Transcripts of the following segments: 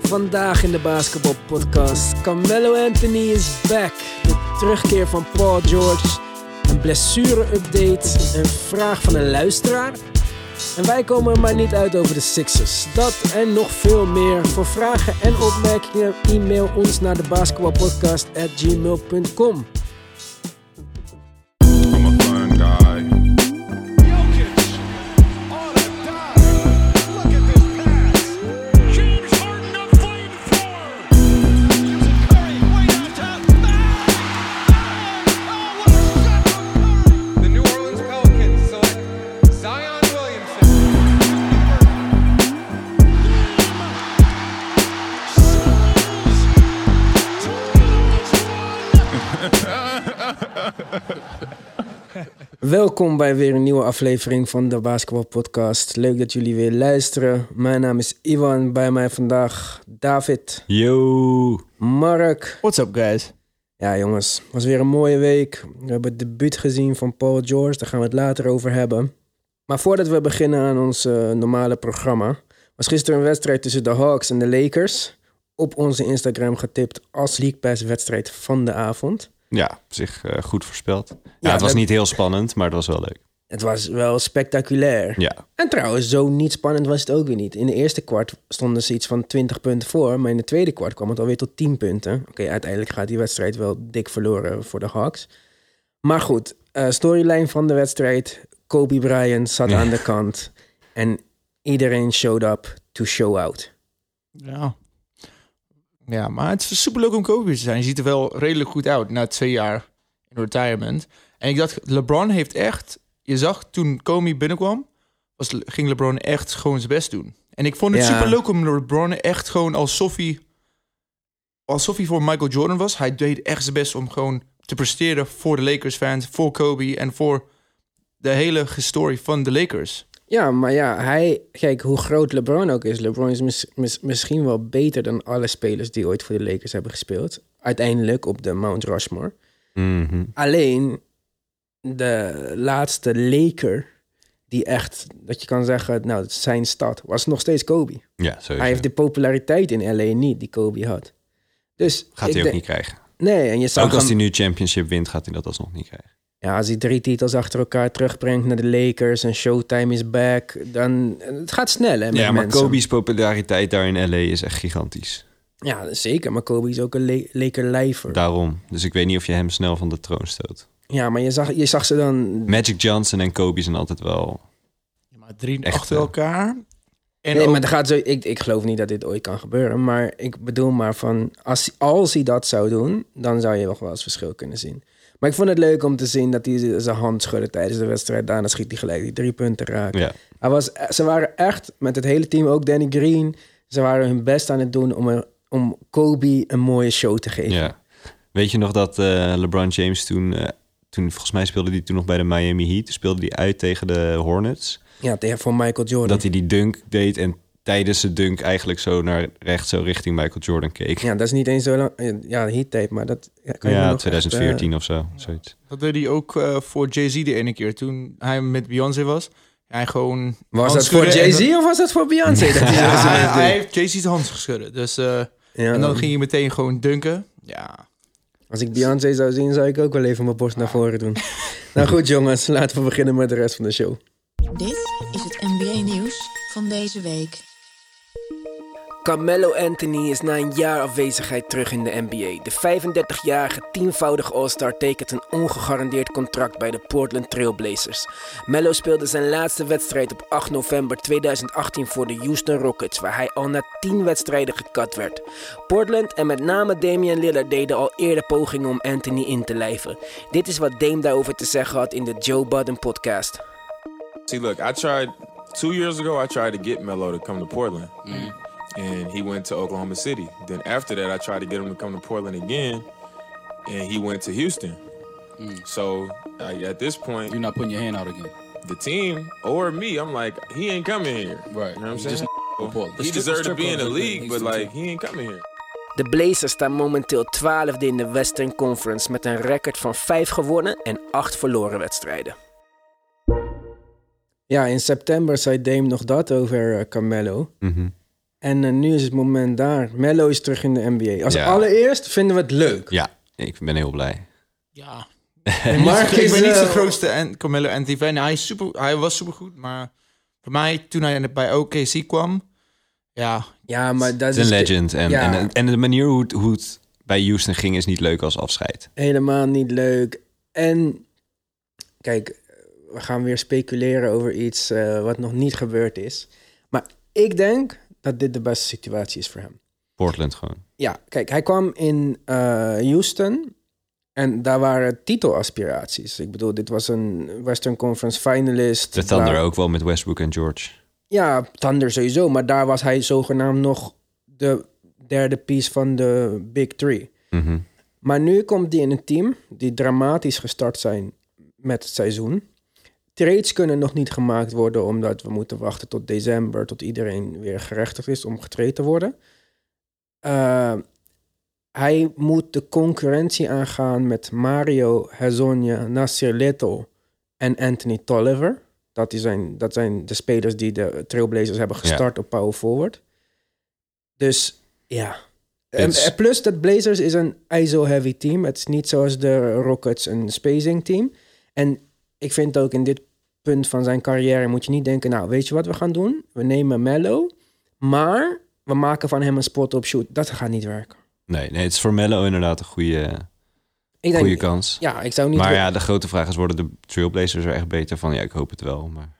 Vandaag in de basketbalpodcast. Carmelo Anthony is back. De terugkeer van Paul George. Een blessure-update. Een vraag van een luisteraar. En wij komen er maar niet uit over de Sixers. Dat en nog veel meer. Voor vragen en opmerkingen e-mail ons naar de basketbalpodcast@gmail.com. I'm a Welkom bij weer een nieuwe aflevering van de Basketball Podcast. Leuk dat jullie weer luisteren. Mijn naam is Ivan. Bij mij vandaag David, Yo. Mark. What's up, guys? Ja, jongens, het was weer een mooie week. We hebben het debuut gezien van Paul George. Daar gaan we het later over hebben. Maar voordat we beginnen aan ons eh, normale programma, was gisteren een wedstrijd tussen de Hawks en de Lakers. Op onze Instagram getipt als League Pass wedstrijd van de avond. Ja, op zich eh, goed voorspeld. Ja, Ja, het was dat- niet heel spannend, maar het was wel leuk. Het was wel spectaculair. Ja, En trouwens, zo niet spannend was het ook weer niet. In de eerste kwart stonden ze iets van 20 punten voor. Maar in de tweede kwart kwam het alweer tot 10 punten. Oké, uiteindelijk gaat die wedstrijd wel dik verloren voor de Hawks. Maar goed, eh, storyline van de wedstrijd. Kobe Bryant zat aan de kant. En iedereen showed up to show out. Ja. Ja, maar het is super leuk om Kobe te zijn. Je ziet er wel redelijk goed uit na twee jaar in retirement. En ik dacht, LeBron heeft echt... Je zag toen Kobe binnenkwam, was, ging LeBron echt gewoon zijn best doen. En ik vond het Ja. super leuk om LeBron echt gewoon als Sophie... Als Sophie voor Michael Jordan was, hij deed echt zijn best om gewoon te presteren voor de Lakers fans, voor Kobe en voor de hele historie van de Lakers. Ja, maar ja, hij... Kijk, hoe groot LeBron ook is. LeBron is mis- mis- misschien wel beter dan alle spelers die ooit voor de Lakers hebben gespeeld. Uiteindelijk op de Mount Rushmore. Mhm. Alleen de laatste Laker die echt, dat je kan zeggen, nou, het zijn stad, was nog steeds Kobe. ja sowieso. Hij heeft de populariteit in LA niet die Kobe had. Dus Gaat hij ook denk- niet krijgen. Nee, en je zag Ook als hem- hij nu championship wint, gaat hij dat alsnog niet krijgen. Ja, als hij drie titels achter elkaar terugbrengt naar de Lakers en Showtime is back, dan het gaat snel hè, met Ja, maar mensen. Kobe's populariteit daar in LA is echt gigantisch. Ja, zeker, maar Kobe is ook een Le- lijfer. Daarom. Dus ik weet niet of je hem snel van de troon stoot. Ja, maar je zag, je zag ze dan... Magic Johnson en Kobe zijn altijd wel... Ja, maar drie Echt, achter eh, elkaar. En nee, ook- maar er gaat zo, ik, ik geloof niet dat dit ooit kan gebeuren. Maar ik bedoel maar van, als, als hij dat zou doen, dan zou je nog wel eens verschil kunnen zien. Maar ik vond het leuk om te zien dat hij zijn hand schudde tijdens de wedstrijd. Daarna schiet hij gelijk die drie punten raak. Ja, Hij was, ze waren echt, met het hele team, ook Danny Green, ze waren hun best aan het doen om, er, om Kobe een mooie show te geven. ja. Weet je nog dat eh, LeBron James toen... eh, toen, volgens mij speelde hij toen nog bij de Miami Heat. Speelde hij uit tegen de Hornets. Ja, tegen voor Michael Jordan. Dat hij die dunk deed en tijdens de dunk eigenlijk zo naar rechts, zo richting Michael Jordan keek. Ja, dat is niet eens zo lang. Ja, heat tape, maar dat ja, kan je Ja, nog 2014 echt, of zo, zoiets. Dat deed hij ook eh, voor Jay-Z de ene keer. Toen hij met Beyoncé was. Hij gewoon... eh, was dat voor Jay-Z dan- of was dat voor Beyoncé? Dat hij Ja, heeft Jay-Z's hand geschudden. Dus, eh, Ja. En dan ging hij meteen gewoon dunken. Ja. Als ik Beyoncé zou zien, zou ik ook wel even mijn borst naar voren doen. nou goed, jongens, laten we beginnen met de rest van de show. Dit is het NBA-nieuws van deze week. Carmelo Anthony is na een jaar afwezigheid terug in de NBA. De 35-jarige tienvoudige All-Star tekent een ongegarandeerd contract bij de Portland Trail Blazers. Melo speelde zijn laatste wedstrijd op 8 november 2018 voor de Houston Rockets, waar hij al na 10 wedstrijden gekat werd. Portland en met name Damian Lillard deden al eerder pogingen om Anthony in te lijven. Dit is wat Dame daarover te zeggen had in de Joe Budden podcast. See, look, I tried two years ago. I tried to get Melo to come to Portland, and he went to Oklahoma City. Then after that, I tried to get him to come to Portland again, and he went to Houston. So like, at this point, You're not putting your hand out again. the team or me, I'm like, he ain't coming here. Right. You know what I'm saying? just Portland. he Strip- deserved to be in the league, but like, he ain't coming here. De Blazers staan momenteel 12e in de Western Conference met een record van 5 gewonnen en 8 verloren wedstrijden. Ja, in september zei Dame nog dat over eh, Carmelo. Mhm. En eh, nu is het moment daar. Mello is terug in de NBA. Als Ja. allereerst vinden we het leuk. Ja, ik ben heel blij. Ja. Mark ik is, ben niet eh, de grootste en Carmelo Anthony fan. Hij, is super, hij was supergoed, maar voor mij, toen hij bij OKC kwam... Ja, Ja, maar dat is een legend. En, ja. en, en de manier hoe het, hoe het bij Houston ging is niet leuk als afscheid. helemaal niet leuk. En kijk, we gaan weer speculeren over iets eh, wat nog niet gebeurd is. Maar ik denk dat dit de beste situatie is voor hem. Portland gewoon. Ja, kijk, hij kwam in eh, Houston en daar waren titelaspiraties. Ik bedoel, dit was een Western Conference finalist. De Thunder ook wel met Westbrook en George. Ja, Thunder sowieso, maar daar was hij zogenaamd nog de derde piece van de Big Three. Mhm. Maar nu komt hij in een team die dramatisch gestart zijn met het seizoen. Trades kunnen nog niet gemaakt worden omdat we moeten wachten tot december, tot iedereen weer gerechtigd is om getraind te worden. Eh, hij moet de concurrentie aangaan met Mario Hezonja, Nasir Little en Anthony Tolliver. Dat, die zijn, dat zijn de spelers die de Trailblazers hebben gestart op power forward. Dus ja. It's- en plus dat Blazers is een ISO-heavy team. Het is niet zoals de Rockets een spacing team. En ik vind ook in dit punt van zijn carrière moet je niet denken... nou, weet je wat we gaan doen? We nemen Mello, maar we maken van hem een spot-up shoot. Dat gaat niet werken. Nee, nee, het is voor Mello inderdaad een goede, Ik denk, goede kans. Ja, ik zou niet... Maar ja, de grote vraag is, worden de Trailblazers er echt beter van? Ja, ik hoop het wel. Maar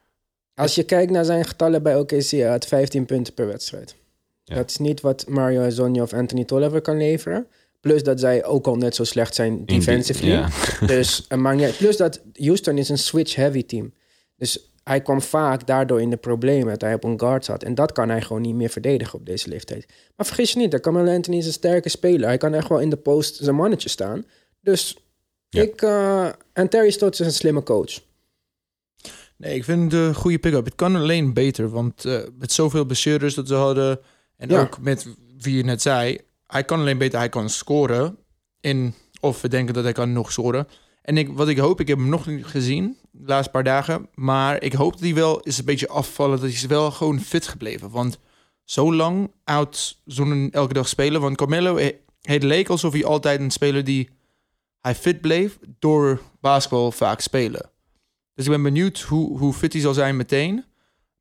Als je kijkt naar zijn getallen bij OKC, hij had 15 punten per wedstrijd. Ja. Dat is niet wat Mario Hezonja of Anthony Tolliver kan leveren. Plus dat zij ook al net zo slecht zijn defensively. Ja. Dus, maakt niet uit. plus dat Houston is een switch-heavy team. Dus hij kwam vaak daardoor in de problemen dat hij op een guard zat. En dat kan hij gewoon niet meer verdedigen op deze leeftijd. Maar vergis je niet, dat Carmelo Anthony is een sterke speler. Hij kan echt wel in de post zijn mannetje staan. Dus Ja. ik... eh, en Terry Stotts is een slimme coach. Nee, ik vind het een goede pick-up. Het kan alleen beter, want eh, met zoveel blessures dat ze hadden... en Ja. ook met wie je net zei... hij kan alleen beter, hij kan scoren. In, of we denken dat hij kan nog scoren. En ik, wat ik hoop, ik heb hem nog niet gezien de laatste paar dagen... maar ik hoop dat hij wel is een beetje afvallen... dat hij is wel gewoon fit gebleven. Want zo lang oud zonder elke dag spelen... want Carmelo, eh, het leek alsof hij altijd een speler die... hij fit bleef door basketbal vaak spelen. Dus ik ben benieuwd hoe, hoe fit hij zal zijn meteen.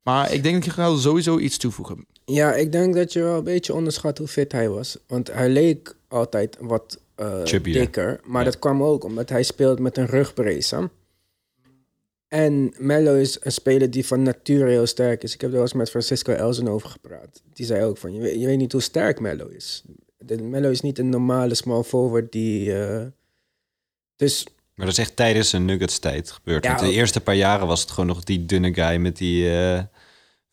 Maar ik denk dat je gaat sowieso iets toevoegen. Ja, ik denk dat je wel een beetje onderschat hoe fit hij was. Want hij leek altijd wat Chubbier. dikker. Maar Ja. dat kwam ook omdat hij speelt met een rugbrace. En Mello is een speler die van nature heel sterk is. Ik heb er wel eens met Francisco Elzen over gepraat. Die zei ook van, je weet, je weet niet hoe sterk Mello is. De, Mello is niet een normale small forward die... eh, dus Maar dat is echt tijdens een Nuggets tijd gebeurd. Ja, Want de ook- eerste paar jaren was het gewoon nog die dunne guy met die eh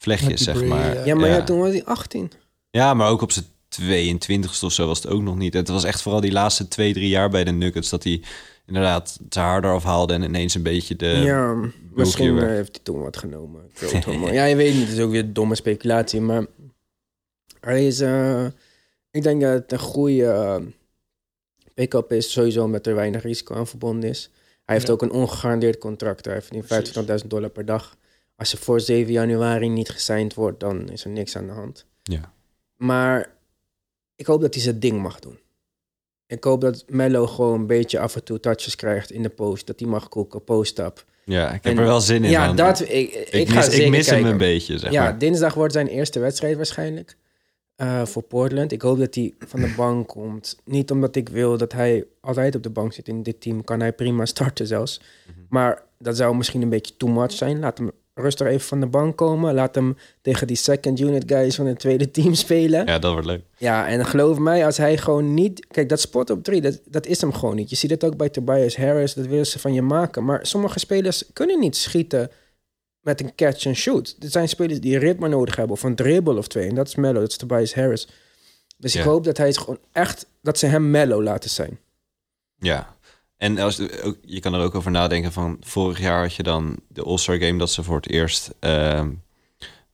vlechtjes, Met zeg maar. ja. ja, maar ja. ja, toen was hij 18. Ja, maar ook op zijn 22ste of zo was het ook nog niet. Het was echt vooral die laatste twee, drie jaar bij de Nuggets... dat hij inderdaad het haar eraf haalde en ineens een beetje de... ja, misschien werd. eh, heeft hij toen wat genomen. Ja, je weet niet. Het is ook weer domme speculatie. Maar hij is... eh, ik denk dat het een goede eh, pick-up is. Sowieso omdat er weinig risico aan verbonden is. Hij heeft Ja. ook een ongegarandeerd contract. Hij verdient Precies. 25.000 dollar per dag. Als je voor 7 januari niet gesigned wordt, dan is er niks aan de hand. Ja. Maar ik hoop dat hij zijn ding mag doen. Ik hoop dat Mello gewoon een beetje af en toe touches krijgt in de post. Dat hij mag koeken, post-up. Ja, ik heb En- er wel zin in. Ja, man. dat, ik, ik, mis, ik mis hem een beetje, zeg ja, maar. dinsdag wordt zijn eerste wedstrijd waarschijnlijk. eh, voor Portland. Ik hoop dat hij van de bank komt. Niet omdat ik wil dat hij altijd op de bank zit in dit team. Kan hij prima starten zelfs. Mhm. Maar dat zou misschien een beetje too much zijn. Laat hem rustig even van de bank komen. Laat hem tegen die second unit guys van het tweede team spelen. Ja, dat wordt leuk. Ja, en geloof mij, als hij gewoon niet... Kijk, dat spot op drie, dat, dat is hem gewoon niet. Je ziet het ook bij Tobias Harris, dat willen ze van je maken. Maar sommige spelers kunnen niet schieten met een catch and shoot. Er zijn spelers die ritme nodig hebben, of een dribbel of twee. En dat is Mello, dat is Tobias Harris. Dus ik hoop dat hij het gewoon echt... Dat ze hem Mello laten zijn. Ja. En als, ook, je kan er ook over nadenken van... vorig jaar had je dan de All-Star Game... dat ze voor het eerst ehm,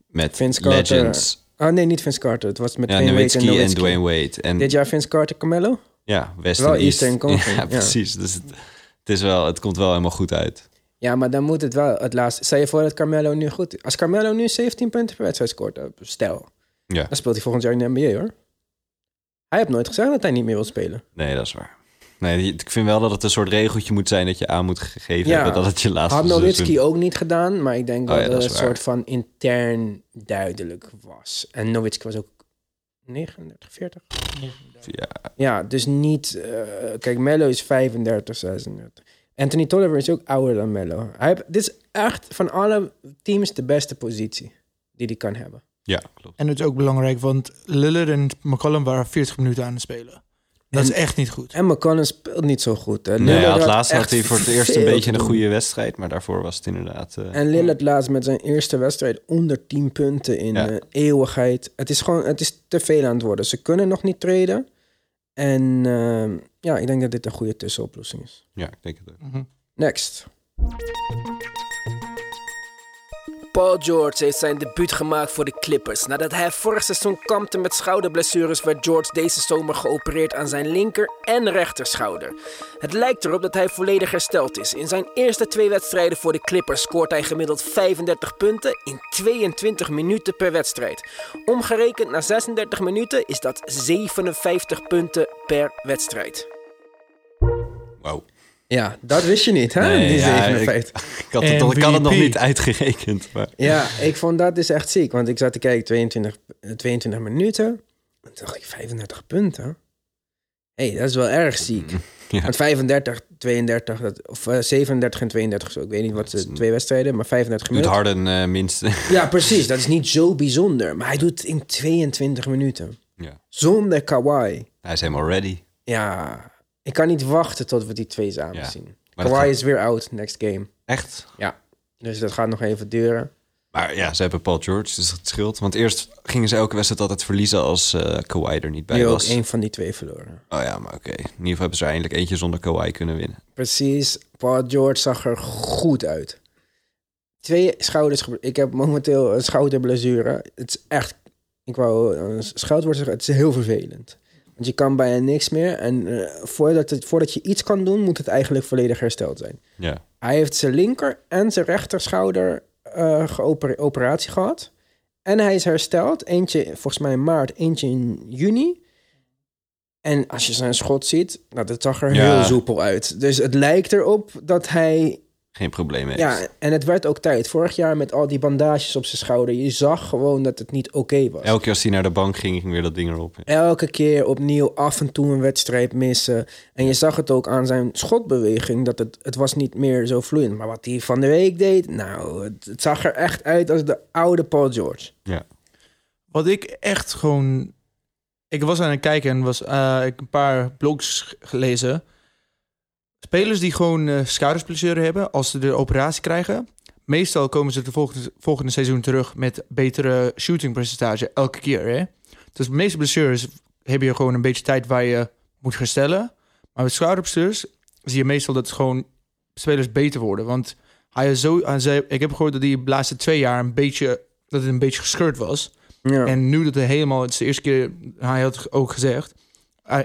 met Vince Carter. Legends... Ah nee, niet Vince Carter. Het was met Ja, Dwayne Wade Nowitzki en, Nowitzki. Dwayne Wade. En Dit jaar Vince Carter, Carmelo? ja, West Wel East. Eastern Conference, Ja, ja. precies. Dus het, het, is wel, het komt wel helemaal goed uit. Ja, maar dan moet het wel het laatste... Stel je voor dat Carmelo nu goed... Als Carmelo nu 17 punten per wedstrijd scoort, eh, stel... Ja, dan speelt hij volgend jaar in de NBA hoor. Hij heeft nooit gezegd dat hij niet meer wil spelen. nee, dat is waar. Nee, ik vind wel dat het een soort regeltje moet zijn dat je aan moet gegeven Ja. hebben dat het je laatste Had seizoen- Nowitzki ook niet gedaan, maar ik denk Oh dat ja, dat het een waar. soort van intern duidelijk was. En Nowitzki was ook 39, 40. Ja, Ja, dus niet... eh, kijk, Mello is 35, 36. Anthony Tolliver is ook ouder dan Mello. Hij heeft, dit is echt van alle teams de beste positie die hij kan hebben. ja, klopt. En het is ook belangrijk, want Lillard en McCollum waren 40 minuten aan het spelen. Dat En- is echt niet goed. En McCollum speelt niet zo goed. Hè. Nee, Lillard het had laatste had echt hij voor het eerst een beetje een goede wedstrijd, maar daarvoor was het inderdaad... eh, En Lillard laatst met zijn eerste wedstrijd onder 10 punten in Ja. eh, eeuwigheid. Het is gewoon, het is te veel aan het worden. Ze kunnen nog niet treden. En ehm, ja, ik denk dat dit een goede tussenoplossing is. ja, ik denk het ook. Next. Paul George heeft zijn debuut gemaakt voor de Clippers. Nadat hij vorig seizoen kampte met schouderblessures, werd George deze zomer geopereerd aan zijn linker en rechterschouder. Het lijkt erop dat hij volledig hersteld is. In zijn eerste twee wedstrijden voor de Clippers scoort hij gemiddeld 35 punten in 22 minuten per wedstrijd. Omgerekend na 36 minuten is dat 57 punten per wedstrijd. Wauw. Ja, dat wist je niet, hè? Nee, die ja, 57. Ik had het, nog, ik had het nog niet uitgerekend, maar... Ja, ik vond dat dus echt ziek. Want ik zat te kijken, 22, eh, 22 minuten. En toen dacht ik, 35 punten? Hé, hey, dat is wel erg ziek. Ja. Want 35, 32, dat, of eh, 37 en 32 zo. Ik weet niet wat de twee wedstrijden, maar 35 Doet minuten. Harden eh, minste. Ja, precies. Dat is niet zo bijzonder. Maar hij doet het in 22 minuten. ja. Zonder Kawhi. Hij is helemaal ready. Ja, ik kan niet wachten tot we die twee samen Ja. zien. Kawhi gaat- is weer out next game. Echt? Dus dat gaat nog even duren. Maar ja, ze hebben Paul George, dus dat scheelt. Want eerst gingen ze elke wedstrijd altijd verliezen als eh Kawhi er niet bij Nu ook was. één van die twee verloren. Oh ja, maar oké. In ieder geval hebben ze er eindelijk eentje zonder Kawhi kunnen winnen. Precies. Paul George zag er goed uit. Twee schouders. Ik heb momenteel een schouderblessure. Het is echt. Ik wou een scheldwoord zeggen. Het is heel vervelend. Want je kan bijna niks meer. En eh, voordat, het, voordat je iets kan doen, moet het eigenlijk volledig hersteld zijn. Ja. Hij heeft zijn linker en zijn rechterschouder eh geoper- operatie gehad. En hij is hersteld. Eentje volgens mij in maart, eentje in juni. En als je zijn schot ziet, nou, dat zag er Ja. heel soepel uit. Dus het lijkt erop dat hij... Geen probleem heeft. Ja, en het werd ook tijd. Vorig jaar met al die bandages op zijn schouder. Je zag gewoon dat het niet oké was. Elke keer als hij naar de bank ging, ging weer dat ding erop. Elke keer opnieuw af en toe een wedstrijd missen. En je zag het ook aan zijn schotbeweging. Dat het, het was niet meer zo vloeiend. Maar wat hij van de week deed... Nou, het, het zag er echt uit als de oude Paul George. Ja. Wat ik echt gewoon... Ik was aan het kijken en was eh, ik een paar blogs gelezen. Spelers die gewoon schoudersblessure hebben, als ze de operatie krijgen... Meestal komen ze de volgende, volgende seizoen terug met betere shootingpercentage elke keer. Hè? Dus de meeste blessures heb je gewoon een beetje tijd waar je moet herstellen. Maar met schouderblessures zie je meestal dat gewoon spelers beter worden. Want hij is zo, hij zei, ik heb gehoord dat hij de laatste twee jaar een beetje, dat het een beetje gescheurd was. Ja. En nu dat hij helemaal, het is de eerste keer, hij had ook gezegd,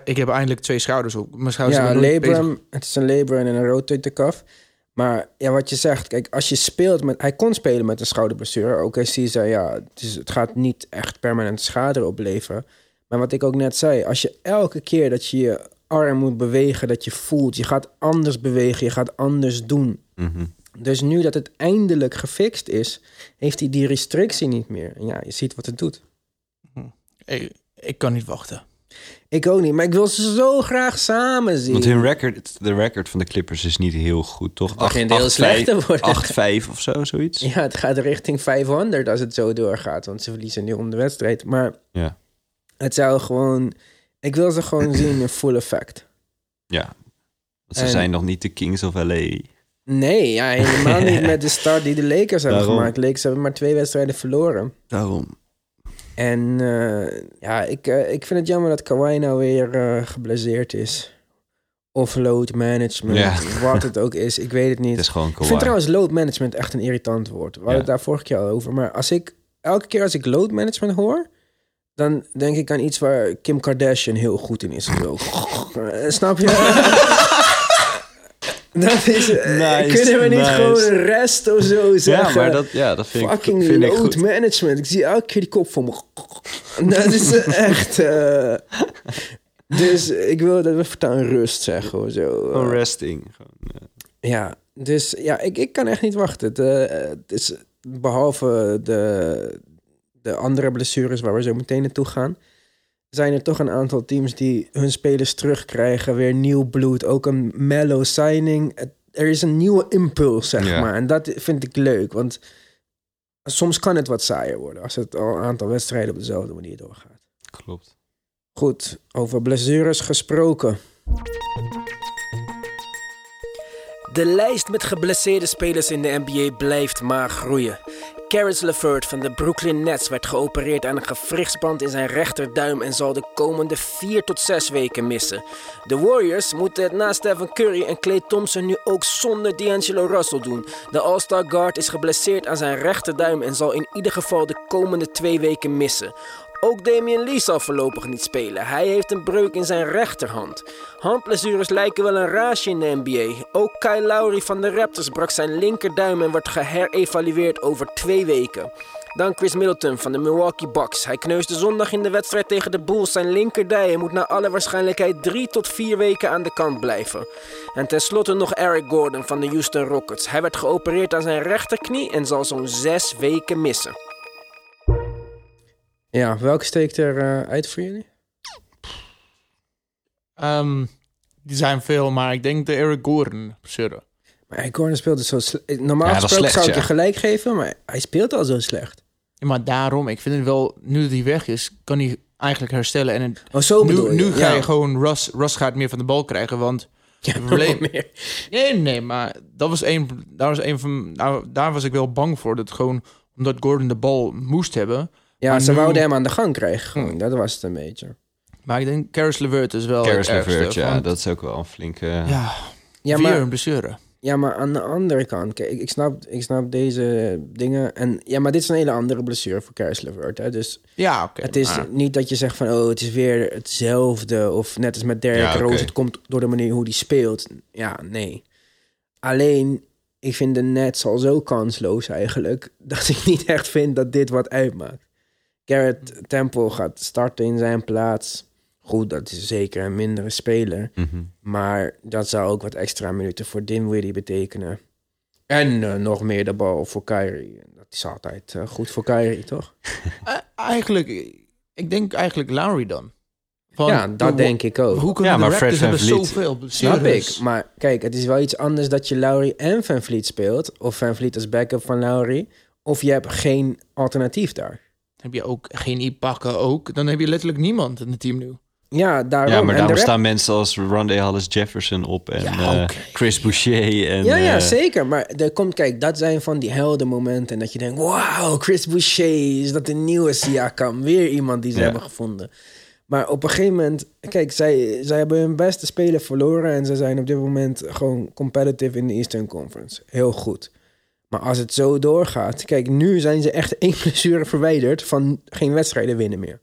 ik heb eindelijk twee schouders op. Mijn schouders ja, zijn labrum. Het is een labrum en een rotator cuff. Maar ja, wat je zegt, kijk, als je speelt met... Hij kon spelen met een schouderblessure. Ook als hij zei, ja, het, is, het gaat niet echt permanent schade opleveren. Maar wat ik ook net zei, als je elke keer dat je je arm moet bewegen, dat je voelt, je gaat anders bewegen, je gaat anders doen. Mhm. Dus nu dat het eindelijk gefixt is, heeft hij die restrictie niet meer. En ja, je ziet wat het doet. Ik, ik kan niet wachten. Ik ook niet, maar ik wil ze zo graag samen zien. Want hun record, de record van de Clippers is niet heel goed, toch? begint heel slecht te worden. 8-5 of zo, zoiets. Ja, het gaat richting 500 als het zo doorgaat. Want ze verliezen nu om de wedstrijd. Maar Ja. het zou gewoon... Ik wil ze gewoon zien in full effect. Ja. Want ze En- zijn nog niet de Kings of LA. Nee, ja, helemaal niet met de start die de Lakers hebben Daarom. gemaakt. Lakers hebben maar twee wedstrijden verloren. Daarom. En eh, ja, ik, eh, ik vind het jammer dat Kawhi nou weer eh geblesseerd is. Of load management, Ja. wat het ook is. Ik weet het niet. Het is gewoon Ik vind trouwens load management echt een irritant woord. We hadden Ja. het daar vorige keer al over. Maar als ik, elke keer als ik load management hoor... dan denk ik aan iets waar Kim Kardashian heel goed in is. Snap je? dat is... eh, Nice, kunnen we niet nice. gewoon rest of zo Ja, zeggen? maar dat, ja, dat vind ik, Fucking ik load goed. management. Ik zie elke keer die kop voor me. Dat is echt... eh, dus ik wil dat we voortaan rust zeggen of zo. Resting. Gewoon, Ja, dus ja, ik, ik kan echt niet wachten. Het, eh, het is, behalve de, de andere blessures waar we zo meteen naartoe gaan... zijn er toch een aantal teams die hun spelers terugkrijgen. Weer nieuw bloed, ook een mellow signing. Het- er is een nieuwe impuls, zeg Ja. maar. En dat vind ik leuk, want soms kan het wat saaier worden... als het al een aantal wedstrijden op dezelfde manier doorgaat. klopt. Goed, over blessures gesproken. De lijst met geblesseerde spelers in de NBA blijft maar groeien. Caris LeVert van de Brooklyn Nets werd geopereerd aan een gewrichtsband in zijn rechterduim en zal de komende 4 tot 6 weken missen. De Warriors moeten het na Stephen Curry en Klay Thompson nu ook zonder D'Angelo Russell doen. De All-Star Guard is geblesseerd aan zijn rechterduim en zal in ieder geval de komende 2 weken missen. Ook Damian Lee zal voorlopig niet spelen. Hij heeft een breuk in zijn rechterhand. Handblessures lijken wel een raasje in de NBA. Ook Kyle Lowry van de Raptors brak zijn linkerduim en wordt geherevalueerd over twee weken. Dan Chris Middleton van de Milwaukee Bucks. Hij kneusde zondag in de wedstrijd tegen de Bulls zijn linkerdij en moet naar alle waarschijnlijkheid drie tot vier weken aan de kant blijven. En tenslotte nog Eric Gordon van de Houston Rockets. Hij werd geopereerd aan zijn rechterknie en zal zo'n zes weken missen. Ja, welke steekt er eh, uit voor jullie? Ehm, die zijn veel, maar ik denk de Eric Gordon. Maar Eric Gordon speelde zo slecht. Normaal Ja, gesproken slecht, zou ik ja. je gelijk geven, maar hij speelt al zo slecht. Ja, maar daarom, ik vind het wel, nu dat hij weg is, kan hij eigenlijk herstellen. En het- Oh, zo nu, je. nu ga Ja. je gewoon, Russ, Russ gaat meer van de bal krijgen, want... Ja, probleem- meer. Nee, nee, maar dat was een, daar was een van, nou, daar was ik wel bang voor. Dat gewoon, omdat Gordon de bal moest hebben. Ja, Maar ze nu- wouden hem aan de gang krijgen. Hm. Gewoon. Dat was het een beetje. Maar ik denk, Caris LeVert is wel ergste, LeVert, ja, want- dat is ook wel een flinke... Ja, Ja, weer maar, een blessure. ja, maar aan de andere kant, kijk, ik, ik, snap, ik snap deze dingen. En ja, maar dit is een hele andere blessure voor Caris LeVert. Hè? Dus Ja, oké. het is maar- niet dat je zegt van, oh, het is weer hetzelfde. Of net als met Derrick Ja. Rose, het komt door de manier hoe die speelt. Ja, nee. Alleen, ik vind de Nets al zo kansloos eigenlijk, dat ik niet echt vind dat dit wat uitmaakt. Garrett Temple gaat starten in zijn plaats. Goed, dat is zeker een mindere speler. Mhm. Maar dat zou ook wat extra minuten voor Dinwiddie betekenen. En eh, nog meer de bal voor Kyrie. Dat is altijd eh, goed voor Kyrie, toch? Eh, eigenlijk, ik denk eigenlijk Lowry dan. Van, ja, dat denk ik ook. Hoe kunnen Ja, de maar Fred Raptors hebben zoveel? Snap ik. Maar kijk, het is wel iets anders dat je Lowry en Van Vliet speelt. Of Van Vliet als backup van Lowry. Of je hebt geen alternatief daar. Heb je ook geen I-pakken ook? Dan heb je letterlijk niemand in het team nu. Ja, daarom. Ja, maar En de daarom Rap- staan mensen als Rondé Hollis Jefferson op en Ja, eh. Chris Boucher. En, Ja, ja, eh, zeker. Maar er komt, kijk, dat zijn van die heldenmomenten. Dat je denkt, wauw, Chris Boucher, is dat een nieuwe Siakam? Weer iemand die ze Ja. hebben gevonden. Maar op een gegeven moment, kijk, zij, zij hebben hun beste speler verloren. En ze zijn op dit moment gewoon competitive in de Eastern Conference. Heel goed. Maar als het zo doorgaat, kijk, nu zijn ze echt één blessure verwijderd van geen wedstrijden winnen meer.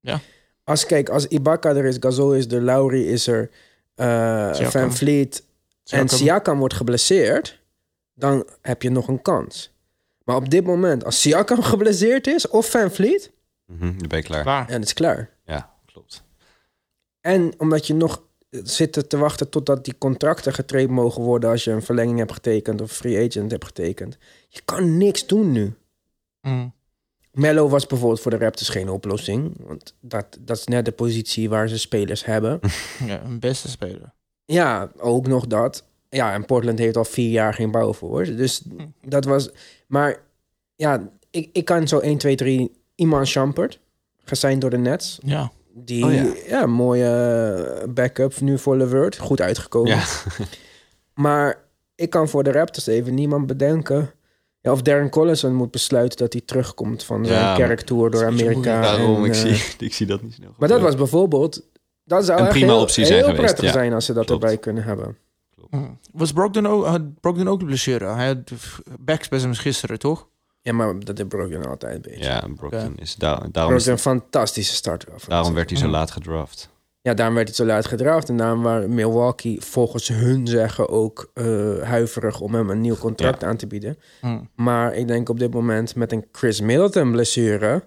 Ja. Als, kijk, als Ibaka er is, Gasol is er, Lowry is er, eh Siakam. Van Vliet en Siakam. Wordt geblesseerd, dan heb je nog een kans. Maar op dit moment, als Siakam geblesseerd is of Van Vliet, mhm, dan ben je klaar. Klaar. ja, dat is klaar. Ja, klopt. En omdat je nog zit te wachten totdat die contracten getraind mogen worden als je een verlenging hebt getekend of free agent hebt getekend. Je kan niks doen nu. Mm. Mello was bijvoorbeeld voor de Raptors geen oplossing. Want dat, dat is net de positie waar ze spelers hebben. Ja, een beste speler. Ja, ook nog dat. Ja, en Portland heeft al vier jaar geen bouw voor. Dus dat was... Maar ja, ik, ik kan zo 1, 2, 3... Iman Shumpert, gesigned door de Nets. Ja. Die, Oh ja. mooie eh, backup nu voor Levert. Goed uitgekomen. Ja. Maar ik kan voor de Raptors even niemand bedenken... Ja, of Darren Collison moet besluiten dat hij terugkomt van zijn Ja, kerktour door Amerika. Daarom, en, ik, eh, zie, ik zie dat niet snel. Maar dat was bijvoorbeeld... Dat zou Een prima heel, optie zijn heel geweest, prettig ja. zijn als ze dat Klopt. erbij kunnen hebben. Mm. Was Brogdon ook, had Brogdon ook de blessure? Hij had backspasms gisteren, toch? Ja, maar dat heeft Brogdon altijd een beetje. Ja, Brockton is daar, daarom, Brogdon is, een fantastische starter. af. daarom werd hij zo laat gedraft. Ja, daarom werd hij zo laat gedraft. En daarom waren Milwaukee volgens hun zeggen ook eh, huiverig om hem een nieuw contract aan te bieden. Mm. Maar ik denk op dit moment met een Chris Middleton blessure...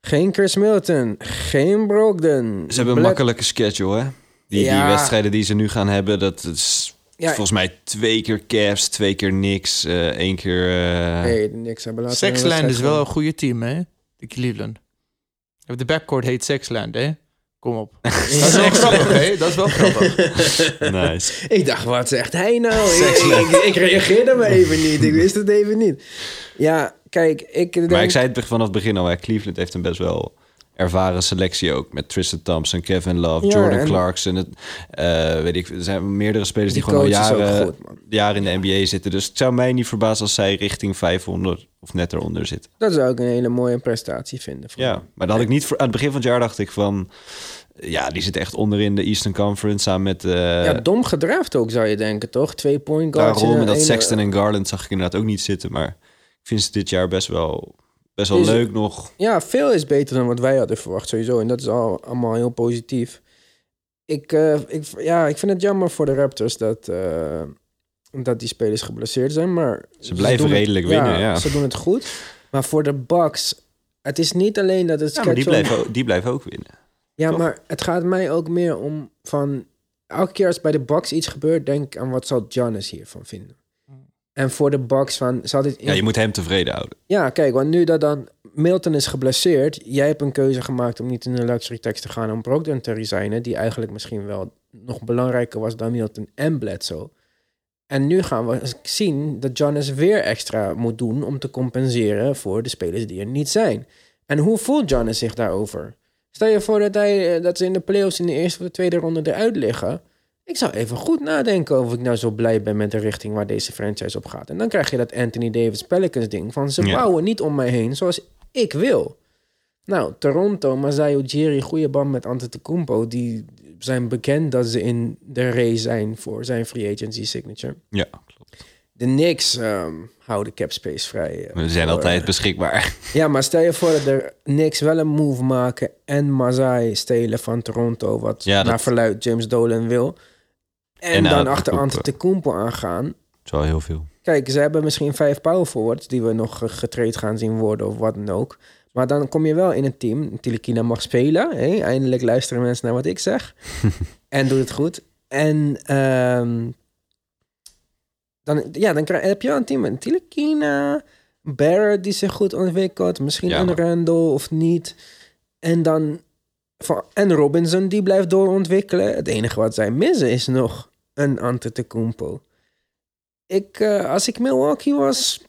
Geen Chris Middleton. Geen Brogdon. Ze hebben een makkelijke schedule, hè? Die, Ja. die wedstrijden die ze nu gaan hebben, dat is Ja. volgens mij twee keer Cavs, twee keer niks, eh één keer... eh, Nee, niks hebben laten. Sexland is wel een goede team, hè? De Cleveland. De backcourt heet Sexland, hè? Kom op. Dat is wel grappig, hè? Dat is wel grappig. Nice. Ik dacht, wat zegt hij nou? ik, ik, ik reageerde maar even niet. Ik wist het even niet. Ja, kijk, ik denk... Maar ik zei het vanaf het begin al, hè, Cleveland heeft een best wel ervaren selectie ook. Met Tristan Thompson, Kevin Love, Ja, Jordan en- Clarkson. Het, eh, weet ik, er zijn meerdere spelers die, Die gewoon al jaren, goed, jaren in de NBA zitten. Dus het zou mij niet verbazen als zij richting 500 of net eronder zitten. Dat zou ik een hele mooie prestatie vinden. Ja, maar dat had ik niet voor, aan het begin van het jaar dacht ik van... Ja, die zit echt onderin de Eastern Conference samen met... eh ja, dom gedraft ook, zou je denken, toch? Twee point guards. daarom en dat Sexton en Garland zag ik inderdaad ook niet zitten. Maar ik vind ze dit jaar best wel, best wel Is- leuk nog. Ja, veel is beter dan wat wij hadden verwacht, sowieso. En dat is al, allemaal heel positief. Ik, eh, ik, ja, ik vind het jammer voor de Raptors dat, eh, dat die spelers geblesseerd zijn. Maar Ze blijven het- redelijk winnen, ja. Ze doen het goed. Maar voor de Bucks, het is niet alleen dat het Ja, maar die blijven, ook- die blijven ook winnen. Ja, toch? maar het gaat mij ook meer om van... Elke keer als bij de Bucks iets gebeurt, denk aan wat zal Giannis hiervan vinden. En voor de Bucks van... Zal dit Ja, je moet hem tevreden houden. Ja, kijk, want nu dat dan Milton is geblesseerd... jij hebt een keuze gemaakt om niet in de luxury tax te gaan... om Brogdon te resignen... die eigenlijk misschien wel nog belangrijker was dan Milton en Bledsoe. En nu gaan we zien dat Giannis weer extra moet doen... om te compenseren voor de spelers die er niet zijn. En hoe voelt Giannis zich daarover? Stel je voor dat, hij, eh, dat ze in de playoffs in de eerste of de tweede ronde eruit liggen... Ik zou even goed nadenken of ik nou zo blij ben met de richting waar deze franchise op gaat. En dan krijg je dat Anthony Davis Pelicans ding van ze Ja. bouwen niet om mij heen zoals ik wil. Nou, Toronto, Masai Ujiri, goede band met Antetokounmpo, die zijn bekend dat ze in de race zijn voor zijn free agency signature. Ja, klopt. De Knicks ehm, houden cap space vrij. eh, We zijn voor- altijd beschikbaar. ja, maar stel je voor dat de Knicks wel een move maken en Masai stelen van Toronto, wat Ja, dat- naar verluid James Dolan wil. En, En dan achter Antetokounmpo aangaan. Dat is wel heel veel. Kijk, ze hebben misschien vijf power forwards die we nog ge- getraind gaan zien worden of wat dan ook. Maar dan kom je wel in een team. Tilikina mag spelen. Eindelijk luisteren mensen naar wat ik zeg. en doet het goed. En ehm, dan, ja, dan krijg, heb je wel een team met Tilikina, Barrett die zich goed ontwikkelt. Misschien Ja, een Randall of niet. En dan... van- En Robinson die blijft doorontwikkelen. Het enige wat zij missen is nog een Antetokounmpo. Ik, eh, als ik Milwaukee was,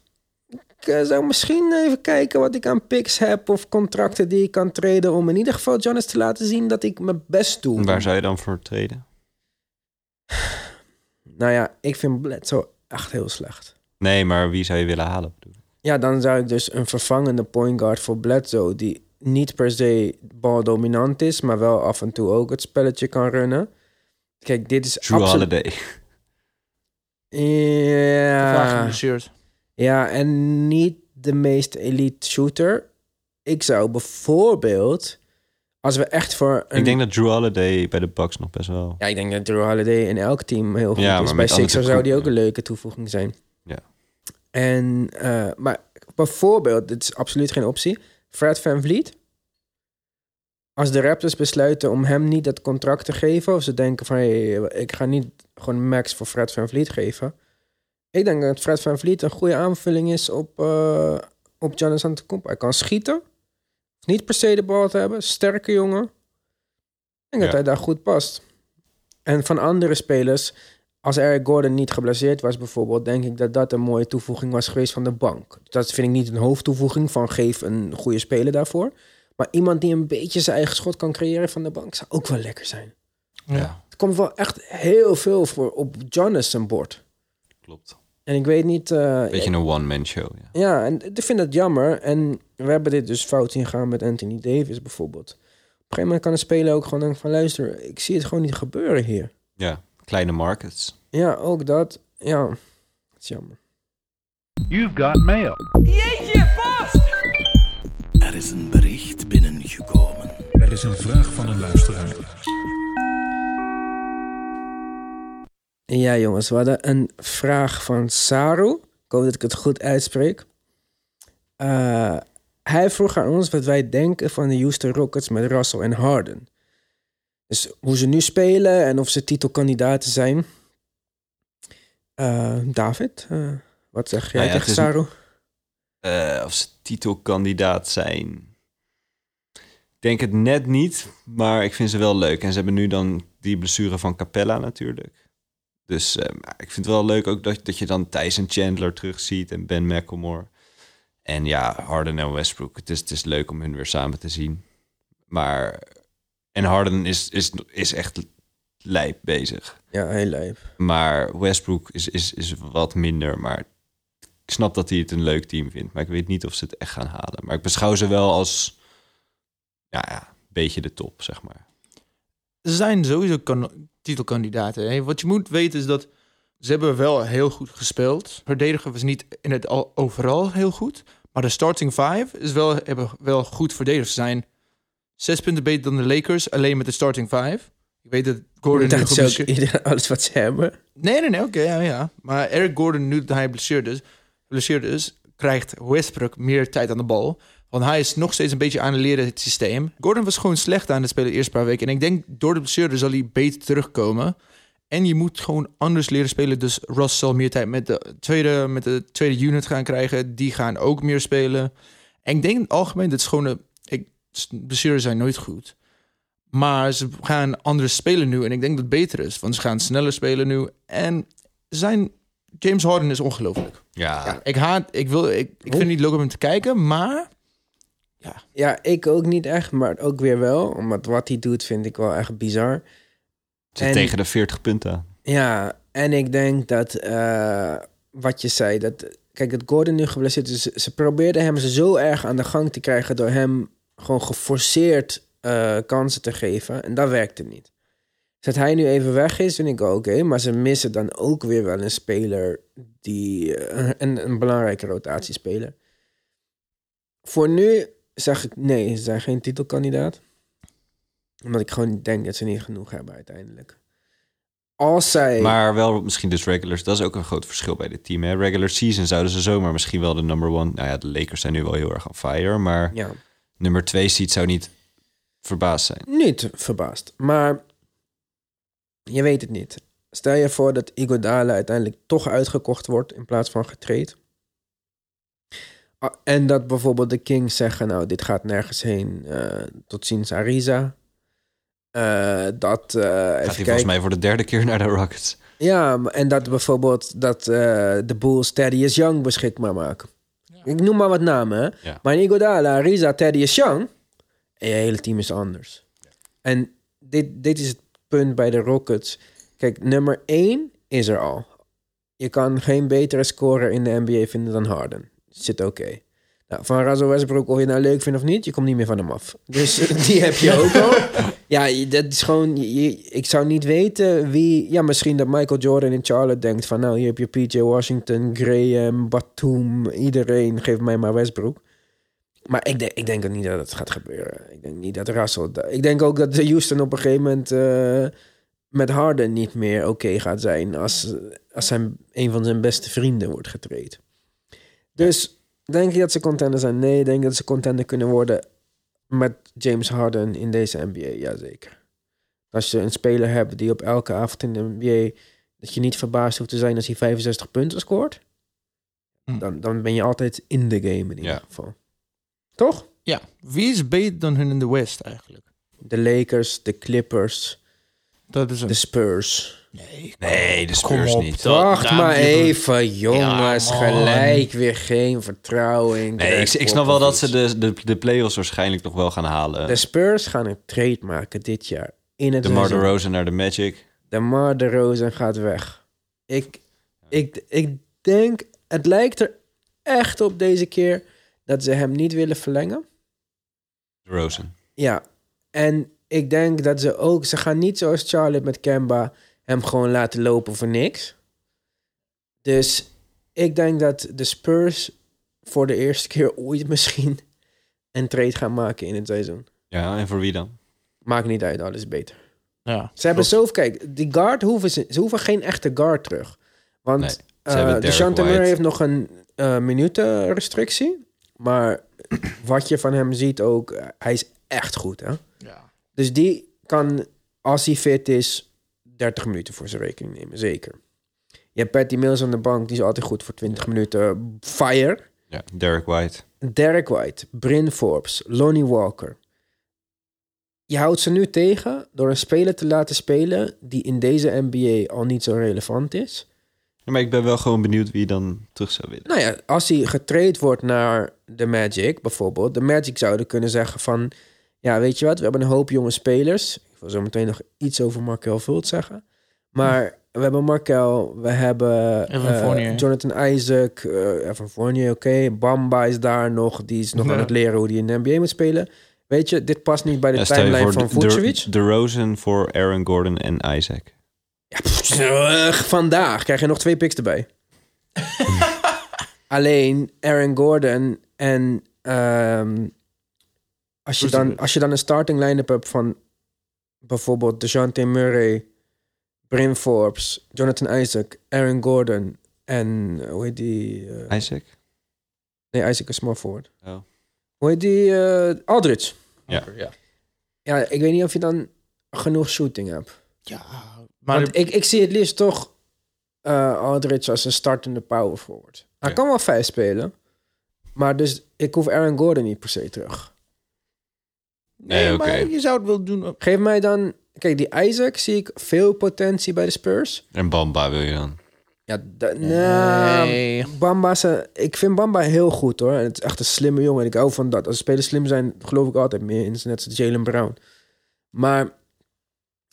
ik eh, zou misschien even kijken wat ik aan picks heb of contracten die ik kan treden om in ieder geval Giannis te laten zien dat ik mijn best doe. Waar zou je dan voor treden? Nou ja, ik vind Bledsoe echt heel slecht. Nee, maar wie zou je willen halen? Ja, dan zou ik dus een vervangende point guard voor Bledsoe die niet per se baldominant is, maar wel af en toe ook het spelletje kan runnen. Kijk, dit is absoluut... Holiday. Ja. Ja, en niet de meest elite shooter. Ik zou bijvoorbeeld, als we echt voor een... Ik denk dat Drew Holiday bij de Bucks nog best wel... Ja, ik denk dat Drew Holiday in elk team heel goed Ja, is. maar Bij met Sixers zou die ook een leuke toevoeging zijn. Ja. En, eh, maar bijvoorbeeld, dit is absoluut geen optie, Fred Van Vliet. Als de Raptors besluiten om hem niet dat contract te geven, of ze denken van, hey, ik ga niet gewoon max voor Fred Van Vliet geven. Ik denk dat Fred Van Vliet een goede aanvulling is op, eh op Giannis Antetokounmpo. Hij kan schieten, niet per se de bal te hebben, sterke jongen. Ik denk dat hij daar goed past. En van andere spelers, als Eric Gordon niet geblesseerd was bijvoorbeeld, denk ik dat dat een mooie toevoeging was geweest van de bank. Dat vind ik niet een hoofdtoevoeging van geef een goede speler daarvoor. Maar iemand die een beetje zijn eigen schot kan creëren van de bank zou ook wel lekker zijn. Ja. Er komt wel echt heel veel voor op Jonas zijn bord. Klopt. En ik weet niet... eh, Beetje een one-man show, ja. ja, en ik vind dat jammer. En we hebben dit dus fout zien gaan met Anthony Davis bijvoorbeeld. Op een gegeven moment kan een speler ook gewoon denken van... luister, ik zie het gewoon niet gebeuren hier. Ja, kleine markets. Ja, ook dat. Ja, dat is jammer. You've got mail. Er is een bericht binnengekomen. Er is een vraag van een luisteraar. Ja, jongens, we hadden een vraag van Saru. Ik hoop dat ik het goed uitspreek. Eh, hij vroeg aan ons wat wij denken van de Houston Rockets met Russell en Harden. Dus hoe ze nu spelen en of ze titelkandidaten zijn. Eh, David, eh, wat zeg jij Nou ja, tegen Saru? Eh, of ze titelkandidaat zijn. Ik denk het net niet, maar ik vind ze wel leuk. En ze hebben nu dan die blessure van Capella natuurlijk. Dus eh, ik vind het wel leuk ook dat, dat je dan Tyson Chandler terugziet en Ben McElmore. En ja, Harden en Westbrook. Het is, het is leuk om hun weer samen te zien. Maar... En Harden is, is, is echt lijp bezig. Ja, heel lijp. Maar Westbrook is, is, is wat minder. Maar ik snap dat hij het een leuk team vindt. Maar ik weet niet of ze het echt gaan halen. Maar ik beschouw ze wel als ja, ja, een beetje de top, zeg maar. Ze zijn sowieso kan- titelkandidaten. Hè. Wat je moet weten is dat ze hebben wel heel goed gespeeld. Verdedigen was niet in het al overal heel goed. Maar de starting five is wel, hebben wel goed verdedigd. Ze zijn zes punten beter dan de Lakers, alleen met de starting five. Ik weet dat Gordon nu Dat is ook geblesseerd- ieder- alles wat ze hebben. Nee, nee, nee, oké, ja, ja. Maar Eric Gordon, nu dat hij geblesseerd is, geblesseerd is, krijgt Westbrook meer tijd aan de bal. Want hij is nog steeds een beetje aan het leren het systeem. Gordon was gewoon slecht aan het spelen de eerste paar weken. En ik denk door de blessure zal hij beter terugkomen. En je moet gewoon anders leren spelen. Dus Ross zal meer tijd met de tweede, met de tweede unit gaan krijgen. Die gaan ook meer spelen. En ik denk in het algemeen, dat is gewoon... Een, blessures zijn nooit goed. Maar ze gaan anders spelen nu. En ik denk dat het beter is. Want ze gaan sneller spelen nu. En zijn... James Harden is ongelooflijk. Ja, Ik haat... Ik, wil, ik, ik vind het niet leuk om hem te kijken, maar... Ja, ik ook niet echt, maar ook weer wel. Omdat wat hij doet vind ik wel echt bizar. zit En- tegen de 40 punten. Ja, en ik denk dat eh, wat je zei, dat kijk, dat Gordon nu geblesseerd is, ze probeerden hem zo erg aan de gang te krijgen door hem gewoon geforceerd eh, kansen te geven. En dat werkte niet. Dus dat hij nu even weg is, vind ik oké. maar ze missen dan ook weer wel een speler die eh, een, een belangrijke rotatiespeler. Voor nu zeg ik nee, ze zijn geen titelkandidaat. Omdat ik gewoon denk dat ze niet genoeg hebben uiteindelijk. Als zij. Maar wel misschien dus regulars. Dat is ook een groot verschil bij dit team. Hè? Regular season zouden ze zomaar misschien wel de number one... Nou ja, de Lakers zijn nu wel heel erg on fire. Maar Ja, nummer twee seed zou niet verbaasd zijn. niet verbaasd. Maar je weet het niet. Stel je voor dat Iguodala uiteindelijk toch uitgekocht wordt in plaats van getraind. En dat bijvoorbeeld de Kings zeggen, nou, dit gaat nergens heen. eh, tot ziens, Ariza. Eh, dat, even Gaat hij kijken. volgens mij voor de derde keer naar de Rockets. Ja, en dat bijvoorbeeld dat de Bulls Thaddeus Young beschikbaar maken. Ik noem maar wat namen, hè. Ja. Maar in Iguodala, Ariza, Thaddeus Young... En je hele team is anders. En dit, dit is het punt bij de Rockets. Kijk, nummer één is er al. Je kan geen betere scorer in de NBA vinden dan Harden. Zit oké. Nou, van Russell Westbrook, of je nou leuk vindt of niet, je komt niet meer van hem af. Dus eh, die heb je ook al. Ja, dat is gewoon... je- ik zou niet weten wie... Ja, misschien dat Michael Jordan in Charlotte denkt van... Nou, hier heb je PJ Washington, Graham, Batum, iedereen. Geef mij maar Westbrook. Maar ik denk, ik denk ook niet dat het gaat gebeuren. Ik denk niet dat Russell... Ik denk ook dat Houston op een gegeven moment... eh, met Harden niet meer oké gaat zijn... Als, als zijn, een van zijn beste vrienden wordt getraind. Dus denk je dat ze contender zijn? Nee, ik denk dat ze contender kunnen worden... met James Harden in deze NBA, jazeker. Als je een speler hebt die op elke avond in de NBA... dat je niet verbaasd hoeft te zijn als hij 65 punten scoort... Hm. Dan, dan ben je altijd in de game in ieder Ja. geval. Toch? Ja, wie is beter dan hun in de West eigenlijk? De Lakers, de Clippers, Dat is een... de Spurs. Nee, Nee, de kom Spurs op. niet. Wacht maar even, jongens. Ja, gelijk weer geen vertrouwen in. Nee, ik, ik snap wel dat ze de, de, de playoffs waarschijnlijk nog wel gaan halen. De Spurs gaan een trade maken dit jaar. In het de Mar. Rosen naar de Magic. De Mar de Rosen gaat weg. Ik, ik, ik denk, het lijkt er echt op deze keer dat ze hem niet willen verlengen. De Rosen. Ja, en ik denk dat ze ook... Ze gaan niet zoals Charlotte met Kemba hem gewoon laten lopen voor niks. Dus ik denk dat de Spurs voor de eerste keer ooit misschien een trade gaan maken in het seizoen. Ja, en voor wie dan? Maakt niet uit, alles is beter. Ja. Ze hebben zoveel... Kijk, die guard hoeven ze... Ze hoeven geen echte guard terug. Want Nee, eh de White. heeft nog een eh minutenrestrictie. Maar wat je van hem ziet ook, eh, hij is echt goed, hè? Ja. Dus die kan, als hij fit is, 30 minuten voor zijn rekening nemen, zeker. Je hebt Patty Mills aan de bank, die is altijd goed voor 20 minuten. Fire. Ja, Derek White. Derek White, Bryn Forbes, Lonnie Walker. Je houdt ze nu tegen door een speler te laten spelen die in deze NBA al niet zo relevant is. Ja, maar ik ben wel gewoon benieuwd wie je dan terug zou willen. Nou ja, als hij getraind wordt naar de Magic bijvoorbeeld, de Magic zouden kunnen zeggen van, ja, weet je wat, we hebben een hoop jonge spelers. Ik wil zo meteen nog iets over Markel Vult zeggen. Maar we hebben Markel, we hebben eh. Jonathan Isaac, eh Evan Fournier, oké. Bamba is daar nog, die is nog Ja. aan het leren hoe hij in de NBA moet spelen. Weet je, dit past niet bij de Ja, timeline van Vucevic. de, de Rosen voor Aaron Gordon en Isaac. Ja, pff, eh, vandaag krijg je nog twee picks erbij. Alleen Aaron Gordon en ehm, als, je dan, als je dan een starting line-up hebt van bijvoorbeeld DeJounte Murray, Bryn Forbes, Jonathan Isaac, Aaron Gordon en eh, hoe heet die? eh, Isaac? nee, Isaac is small forward. Oh. Hoe heet die? eh, Aldridge. Ja. ja. Ja, ik weet niet of je dan genoeg shooting hebt. Ja, maar Want ik, ik zie het liefst toch eh Aldridge als een startende power forward. Hij Ja. kan wel vijf spelen. Maar dus ik hoef Aaron Gordon niet per se terug. Nee, Nee, oké. maar je zou het wel doen. op- Geef mij dan... Kijk, die Isaac zie ik veel potentie bij de Spurs. En Bamba wil je dan? Ja, da- nou, Nee. Bamba is ik vind Bamba heel goed hoor. En het is echt een slimme jongen. En ik hou van dat. Als spelers slim zijn, geloof ik altijd meer in. Net als Jalen Brown. Maar...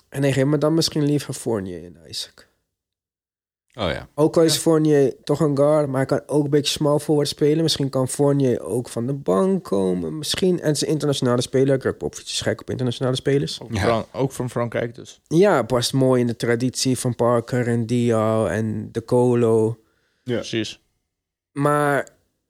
En nee, geef me dan misschien liever Fournier en Isaac. Oh ja. Ook al is Fournier toch een guard, maar hij kan ook een beetje small forward spelen. Misschien kan Fournier ook van de bank komen. Misschien, en het is een internationale speler. Greg Popovich is gek op internationale spelers. Ook, Ja. Fran- ook van Frankrijk dus. Ja, past mooi in de traditie van Parker en Diaw en De Colo. Precies. Maar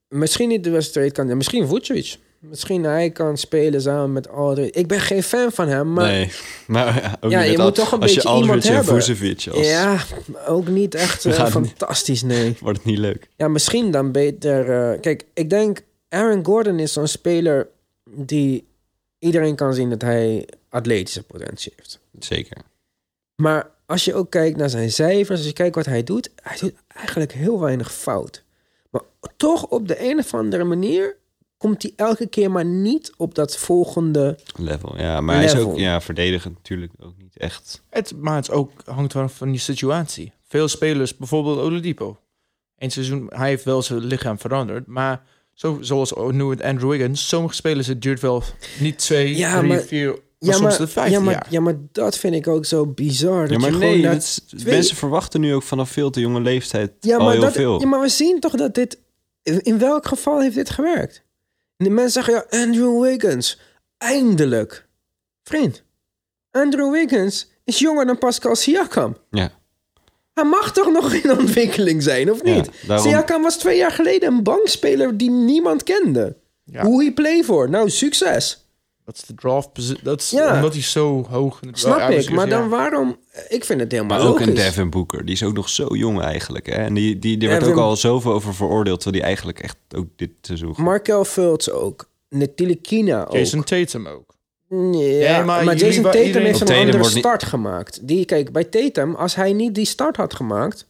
misschien niet de wedstrijd kan. Misschien Vucevic. Misschien hij kan spelen samen met Aldridge. Ik ben geen fan van hem, maar... nee, maar ja, ook Ja, niet je moet al- toch een als beetje je iemand Aldridge en hebben. Vucevic als, Ja, ook niet echt eh, niet- fantastisch, nee. wordt het niet leuk. Ja, misschien dan beter. eh, kijk, ik denk Aaron Gordon is zo'n speler die iedereen kan zien dat hij atletische potentie heeft. Zeker. Maar als je ook kijkt naar zijn cijfers, als je kijkt wat hij doet, hij doet eigenlijk heel weinig fout. Maar toch op de een of andere manier komt hij elke keer maar niet op dat volgende. Level. Ja, maar hij is ook ja, verdedigend natuurlijk ook niet echt. Het, maar het ook, hangt wel van die situatie. Veel spelers, bijvoorbeeld Oladipo. Eén seizoen, hij heeft wel zijn lichaam veranderd. Maar zo, zoals nu met Andrew Wiggins, sommige spelers, het duurt wel niet twee, Ja, drie, maar- vier, maar Ja, soms maar, de vijfde ja, maar, jaar. ja, maar dat vind ik ook zo bizar. Dat Ja, maar je nee, gewoon na dat is- twee- mensen verwachten nu ook vanaf veel te jonge leeftijd Ja, al maar, heel dat, veel. ja, maar we zien toch dat dit... In welk geval heeft dit gewerkt? De mensen zeggen, ja, Andrew Wiggins. Eindelijk. Vriend, Andrew Wiggins is jonger dan Pascal Siakam. Ja. Hij mag toch nog in ontwikkeling zijn, of Ja, niet? daarom- Siakam was twee jaar geleden een bankspeler die niemand kende. Ja. Hoe hij play voor? Nou, succes. Dat is de draft position. Dat is Ja. omdat hij zo hoog in de Snap ik. Maar ja. dan waarom... Ik vind het helemaal Maar ook logisch. een Devin Booker, die is ook nog zo jong eigenlijk. Hè? En die, die, die werd Devin- ook al zoveel over veroordeeld, terwijl die eigenlijk echt ook dit seizoen... Markel Fultz ook. Netilikina ook. Jason Tatum ook. Ja, Ja, maar, Jason Tatum iedereen- heeft een Tatum andere niet- start gemaakt. Die, kijk, bij Tatum, als hij niet die start had gemaakt,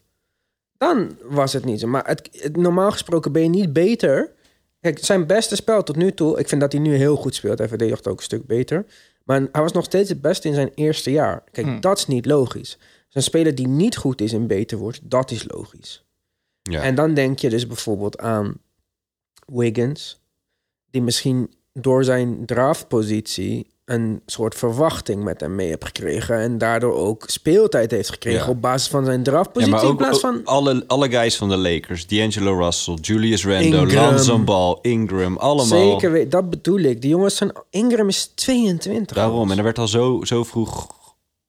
dan was het niet zo. Maar het, het- normaal gesproken ben je niet beter. Kijk, zijn beste spel tot nu toe, ik vind dat hij nu heel goed speelt. Hij verdedigt ook een stuk beter. Maar hij was nog steeds het beste in zijn eerste jaar. Kijk, Hmm. dat is niet logisch. Een speler die niet goed is en beter wordt, dat is logisch. Ja. En dan denk je dus bijvoorbeeld aan Wiggins, die misschien door zijn draftpositie een soort verwachting met hem mee heeft gekregen en daardoor ook speeltijd heeft gekregen Ja. op basis van zijn Ja, draftpositie maar ook, in plaats ook van alle, alle guys van de Lakers, D'Angelo Russell, Julius Randle. Lonzo Ball, Ingram, allemaal. zeker weet, dat bedoel ik. Die jongens zijn Ingram is 22. Daarom, en er werd al zo, zo vroeg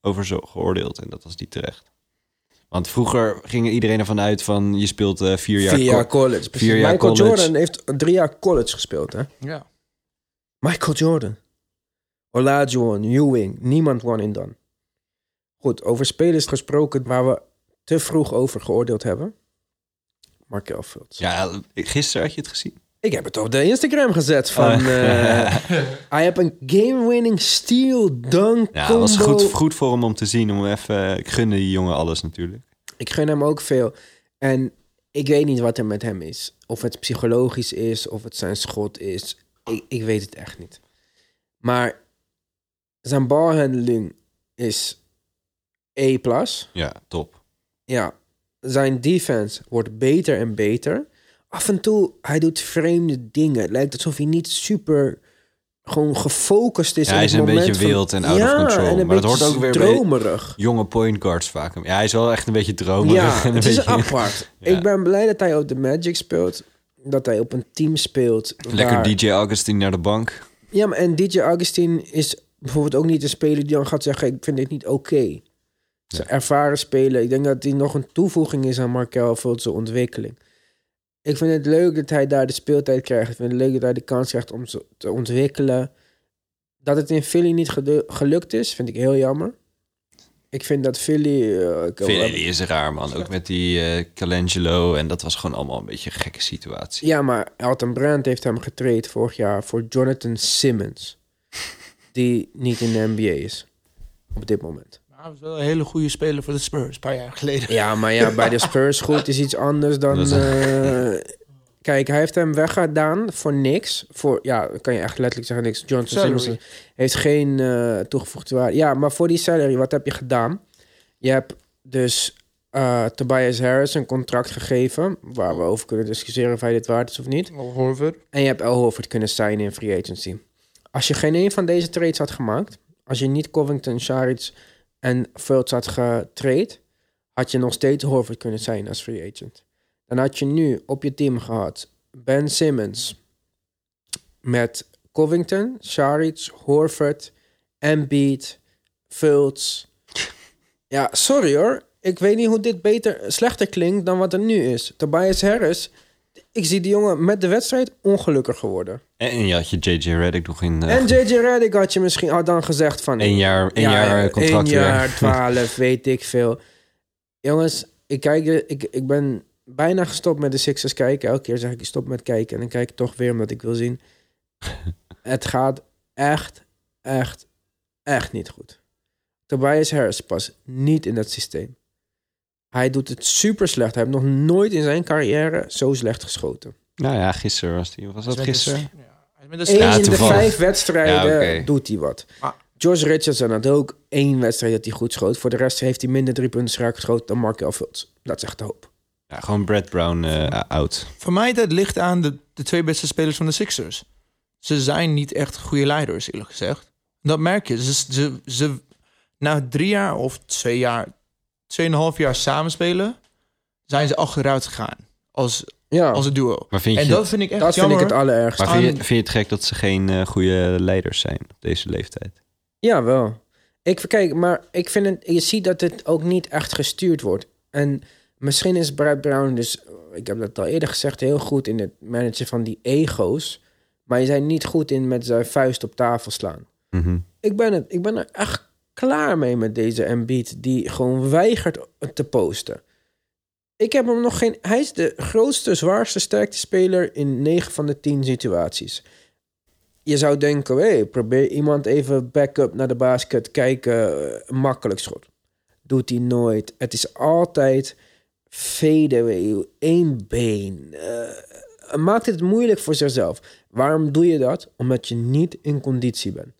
over zo geoordeeld en dat was niet terecht. Want vroeger ging iedereen ervan uit van je speelt eh, vier jaar... vier jaar co- college. precies. vier jaar Michael college. Jordan heeft drie jaar college gespeeld, hè? Ja. Michael Jordan. Olajuwon, Ewing, niemand won in dan. Goed, over spelers gesproken waar we te vroeg over geoordeeld hebben. Markel Fultz. Ja, gisteren had je het gezien. Ik heb het op de Instagram gezet van... Oh. eh hij heeft een game-winning steal, dunk, Ja, het was goed, goed voor hem om te zien. Om even, ik gunde die jongen alles natuurlijk. Ik gun hem ook veel. En ik weet niet wat er met hem is. Of het psychologisch is, of het zijn schot is. Ik, ik weet het echt niet. Maar zijn balhandeling is E+. Ja, top. Ja, zijn defense wordt beter en beter. Af en toe, hij doet vreemde dingen. Het lijkt alsof hij niet super gewoon gefocust is. Ja, hij is een beetje van- wild en out of control. Maar dat hoort ook weer bij- dromerig. Jonge point guards vaak. Ja, hij is wel echt een beetje dromerig. Ja, en een het is beetje... apart. Ja. Ik ben blij dat hij op de Magic speelt. Dat hij op een team speelt. Lekker waar- DJ Augustine naar de bank. Ja, maar en DJ Augustine is bijvoorbeeld ook niet een speler die dan gaat zeggen... ik vind dit niet oké. Ze ervaren spelen. Ik denk dat hij nog een toevoeging is aan Markel Fultz's ontwikkeling. Ik vind het leuk dat hij daar de speeltijd krijgt. Ik vind het leuk dat hij de kans krijgt om ze te ontwikkelen. Dat het in Philly niet gelukt is, vind ik heel jammer. Ik vind dat Philly... ik- Philly die is raar, man. Ook met die eh Calangelo. En dat was gewoon allemaal een beetje een gekke situatie. Ja, maar Elton Brand heeft hem getraind vorig jaar voor Jonathan Simmons. Die niet in de NBA is. Op dit moment. Maar hij was wel een hele goede speler voor de Spurs, een paar jaar geleden. Ja, maar ja, bij de Spurs goed is iets anders dan... Is- eh, kijk, hij heeft hem weggedaan voor niks. Voor, ja, dan kan je echt letterlijk zeggen niks. Salary. Simmons heeft geen eh, toegevoegde waarde. Ja, maar voor die salary, wat heb je gedaan? Je hebt dus eh, Tobias Harris een contract gegeven... waar we over kunnen discussiëren of hij dit waard is of niet. Al Horford. En je hebt El Horford kunnen signen in free agency. Als je geen een van deze trades had gemaakt... als je niet Covington, Saric en Fultz had getrade... had je nog steeds Horford kunnen zijn als free agent. Dan had je nu op je team gehad... Ben Simmons met Covington, Saric, Horford, Embiid, Fultz. Ja, sorry hoor. Ik weet niet hoe dit beter, slechter klinkt dan wat er nu is. Tobias Harris... Ik zie die jongen met de wedstrijd ongelukkig geworden. En, en je had je JJ Redick nog in... eh, En JJ Redick had je misschien had dan gezegd van... Eén jaar- ja, jaar één contract weer. jaar, twaalf, weet ik veel. Jongens, ik, kijk, ik, ik ben bijna gestopt met de Sixers kijken. Elke keer zeg ik stop met kijken. En dan kijk ik toch weer omdat ik wil zien. het gaat echt, echt, echt niet goed. Tobias Harris past niet in dat systeem. Hij doet het super slecht. Hij heeft nog nooit in zijn carrière zo slecht geschoten. Nou ja, gisteren was die. Was dat gisteren? Hij met de Eén Ja, in de vijf wedstrijden Ja, doet hij wat. Maar- George Richardson had ook één wedstrijd dat hij goed schoot. Voor de rest heeft hij minder drie punten raak geschoten dan Markel Fultz. Dat is echt de hoop. Ja, gewoon Brad Brown eh oud. Voor mij dat ligt aan de, de twee beste spelers van de Sixers. Ze zijn niet echt goede leiders, eerlijk gezegd. Dat merk je. Ze, ze, ze, na drie jaar of twee jaar, tweeënhalf jaar samenspelen, zijn ze achteruit gegaan als, Ja, als een duo. Maar vind je, En dat vind ik echt dat vind ik het allerergste. maar vind, je, vind je het gek dat ze geen eh, goede leiders zijn op deze leeftijd? Ja, wel. Ik, kijk, maar ik vind het, je ziet dat het ook niet echt gestuurd wordt. En misschien is Brad Brown dus, ik heb dat al eerder gezegd, heel goed in het managen van die ego's. Maar je zijn niet goed in met zijn vuist op tafel slaan. Mhm. Ik ben, het, ik ben er echt klaar mee met deze Embiid die gewoon weigert te posten. Ik heb hem nog geen... Hij is de grootste, zwaarste, sterkste speler in 9 van de 10 situaties. Je zou denken, hé, probeer iemand even backup naar de basket, kijken, eh, makkelijk schot. Doet hij nooit. Het is altijd fadeaway, één been. Eh, maakt het moeilijk voor zichzelf. Waarom doe je dat? Omdat je niet in conditie bent.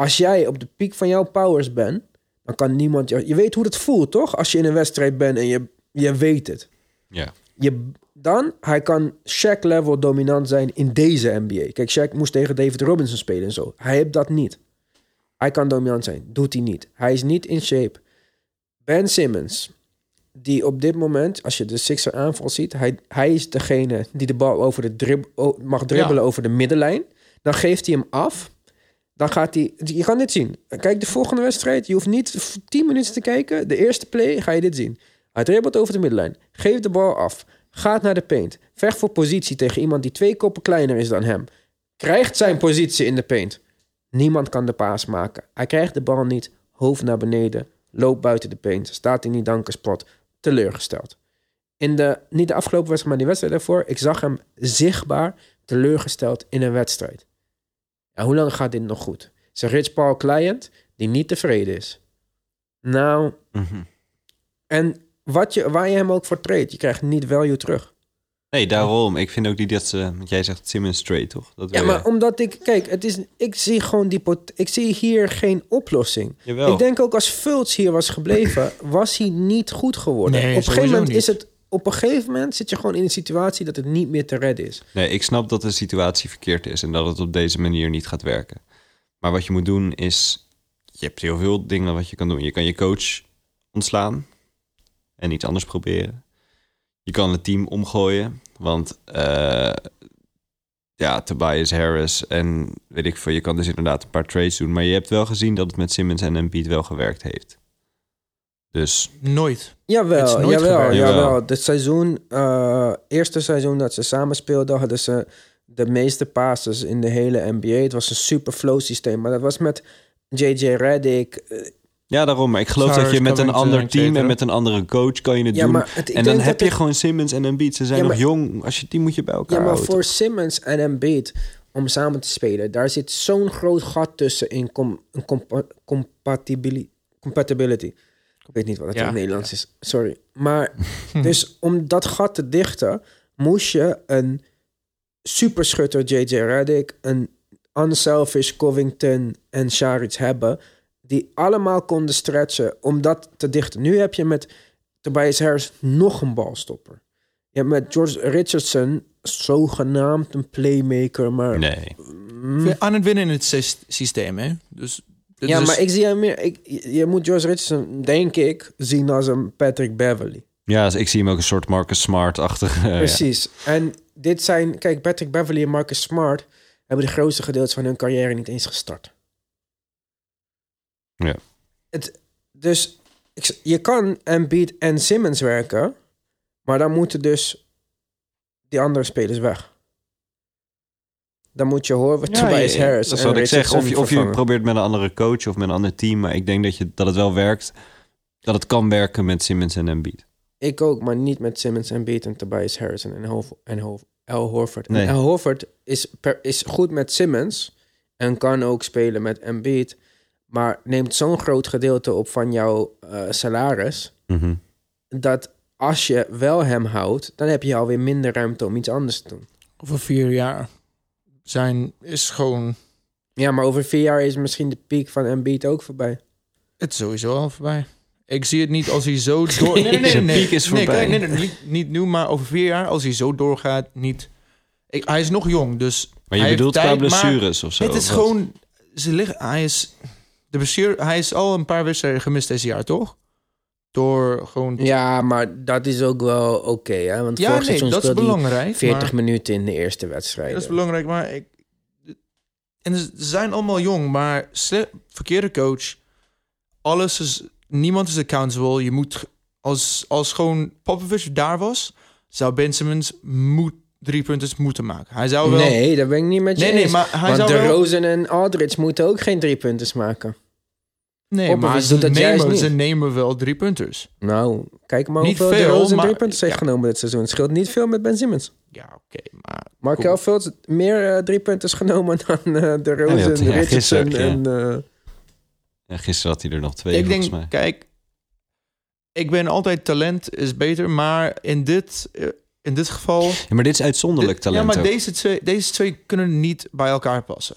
Als jij op de piek van jouw powers bent, dan kan niemand... jou- Je weet hoe het voelt, toch? Als je in een wedstrijd bent en je, je weet het. Ja. Je, dan, hij kan Shaq-level dominant zijn in deze NBA. Kijk, Shaq moest tegen David Robinson spelen en zo. Hij heeft dat niet. Hij kan dominant zijn. Doet hij niet. Hij is niet in shape. Ben Simmons, die op dit moment, als je de Sixer aanval ziet, hij, hij is degene die de bal over de drib, o- mag dribbelen over de middenlijn. Dan geeft hij hem af. Dan gaat hij. Je kan dit zien. Kijk, de volgende wedstrijd. Je hoeft niet 10 minuten te kijken. De eerste play ga je dit zien. Hij dribbelt over de middenlijn. Geeft de bal af. Gaat naar de paint. Vecht voor positie tegen iemand die twee koppen kleiner is dan hem. Krijgt zijn positie in de paint. Niemand kan de paas maken. Hij krijgt de bal niet. Hoofd naar beneden. Loopt buiten de paint. Staat in die dankerspot. Teleurgesteld. in de, niet de afgelopen wedstrijd, maar die wedstrijd daarvoor, ik zag hem zichtbaar teleurgesteld in een wedstrijd. Ja, hoe lang gaat dit nog goed? Het is een Rich Paul client die niet tevreden is. Nou, Mhm. en wat je, waar je hem ook voor treedt, je krijgt niet value terug. Nee, daarom. Ik vind ook niet dat ze... Want jij zegt Simmons trade, toch? Dat Ja, je. maar omdat ik, kijk, het is, ik zie gewoon die, pot, ik zie hier geen oplossing. Jawel. Ik denk ook als Fultz hier was gebleven, was hij niet goed geworden. Nee, op een gegeven moment niet. is het, op een gegeven moment zit je gewoon in een situatie dat het niet meer te redden is. Nee, ik snap dat de situatie verkeerd is en dat het op deze manier niet gaat werken. Maar wat je moet doen is, je hebt heel veel dingen wat je kan doen. Je kan je coach ontslaan en iets anders proberen. Je kan het team omgooien, want eh, ja, Tobias Harris en weet ik veel, je kan dus inderdaad een paar trades doen. Maar je hebt wel gezien dat het met Simmons en Embiid wel gewerkt heeft. Dus Nooit. Jawel, nooit jawel, gewerkt. jawel. Jawel. Het seizoen, eh, eerste seizoen dat ze samen speelden, hadden ze de meeste passes in de hele NBA. Het was een super flow systeem, maar dat was met JJ Redick. eh, ja, daarom. Maar ik geloof dat je met een ander et team en met een andere coach kan je het Ja, doen. maar het- ik en dan heb je het- gewoon Simmons en Embiid. Ze zijn Ja, nog jong. Als je die moet je bij elkaar Ja, maar houden. voor Simmons en Embiid om samen te spelen, daar zit zo'n groot gat tussen in com in compa compatibili- compatibility. Ik weet niet wat het Ja, in het Nederlands is, sorry. Maar dus om dat gat te dichten, moest je een superschutter JJ Redick, een unselfish Covington en Sharic hebben, die allemaal konden stretchen om dat te dichten. Nu heb je met Tobias Harris nog een balstopper. Je hebt met George Richardson zogenaamd een playmaker, maar... Nee. Mm. Aan het winnen in het sys- systeem, hè? Dus, ja, is- maar ik zie hem meer... Ik, je moet George Richardson, denk ik, zien als een Patrick Beverly. Ja, dus ik zie hem ook een soort Marcus Smart-achtige... ja. Precies. En dit zijn... Kijk, Patrick Beverly en Marcus Smart hebben de grootste gedeelte van hun carrière niet eens gestart. Ja. Het, dus ik, je kan Embiid en Simmons werken, maar dan moeten dus die andere spelers weg. Dan moet je horen wat Ja, Tobias ja, Harris Dat is wat ik zeg. Of je, of je probeert met een andere coach of met een ander team. Maar ik denk dat, je, dat het wel werkt. Dat het kan werken met Simmons en Embiid. Ik ook, maar niet met Simmons en Beat en Tobias Harrison en, Hov en Al Horford. Nee. En Al Horford is, per, is goed met Simmons en kan ook spelen met Embiid, maar neemt zo'n groot gedeelte op van jouw eh, salaris Mhm. dat als je wel hem houdt, dan heb je alweer minder ruimte om iets anders te doen. Over vier jaar zijn is gewoon... Ja, maar over vier jaar is misschien de piek van Embiid ook voorbij. Het is sowieso al voorbij. Ik zie het niet als hij zo door... Nee, nee, nee. Zijn nee, piek is nee, voorbij. Nee, nee, nee, niet, niet nu, maar over vier jaar, als hij zo doorgaat, niet... Ik, hij is nog jong, dus... Maar je hij bedoelt qua blessures of zo? Het is gewoon... Ze liggen, hij is... De blessure, hij is al een paar wedstrijden gemist deze jaar, toch? Door gewoon... Ja, maar dat is ook wel oké, hè? Want Ja, vorig nee, seizoen dat is speelde belangrijk. 40 maar- minuten in de eerste wedstrijd. Dat is belangrijk, maar ik... En ze zijn allemaal jong, maar sle- verkeerde coach. Alles is... Niemand is accountable. Je moet... Als, als gewoon Popovich daar was, zou Ben Simmons moet, drie punten moeten maken. Hij zou wel... Nee, daar ben ik niet met je Nee, nee, eens. maar hij Want zou de wel- Rosen en Aldridge moeten ook geen drie punters maken. Nee maar ze doet dat juist nemen, niet. ze nemen wel drie punters. Nou, kijk maar Niet hoeveel de veel, Rosen maar- drie punters heeft ja. genomen dit seizoen. Het scheelt niet veel met Ben Simmons. Ja, oké, maar... Markel Fultz meer eh, drie punters genomen dan eh, de hij- ja, Richardson gisteren ja. en... eh, Ja, gisteren had hij er nog twee, ik volgens denk, mij. kijk, ik ben altijd talent is beter, maar in dit, in dit geval... Ja, maar dit is uitzonderlijk Dit- talent Ja, maar ook. deze twee, deze twee kunnen niet bij elkaar passen.